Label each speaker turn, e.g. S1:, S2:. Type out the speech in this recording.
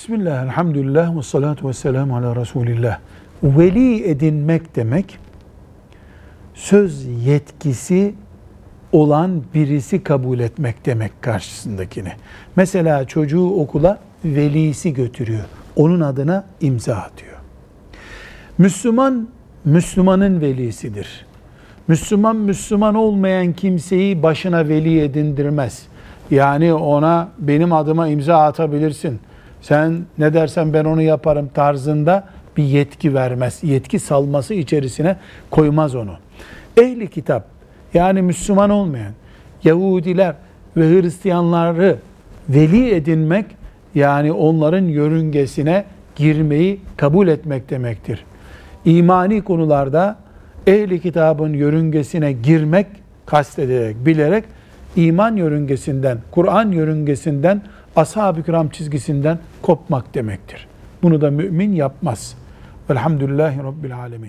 S1: Bismillah, elhamdülillah ve salatu ve selamu ala Resulillah. Veli edinmek demek, söz yetkisi olan birisi kabul etmek demek karşısındakini. Mesela çocuğu okula velisi götürüyor. Onun adına imza atıyor. Müslüman, Müslümanın velisidir. Müslüman, Müslüman olmayan kimseyi başına veli edindirmez. Yani ona benim adıma imza atabilirsin. Sen ne dersen ben onu yaparım tarzında bir yetki vermez. Yetki salması içerisine koymaz onu. Ehli kitap yani Müslüman olmayan Yahudiler ve Hristiyanları veli edinmek yani onların yörüngesine girmeyi kabul etmek demektir. İmani konularda ehli kitabın yörüngesine girmek kastederek, bilerek iman yörüngesinden, Kur'an yörüngesinden, ashab-ı kiram çizgisinden kopmak demektir. Bunu da mümin yapmaz. Velhamdülillahi Rabbil Alemin.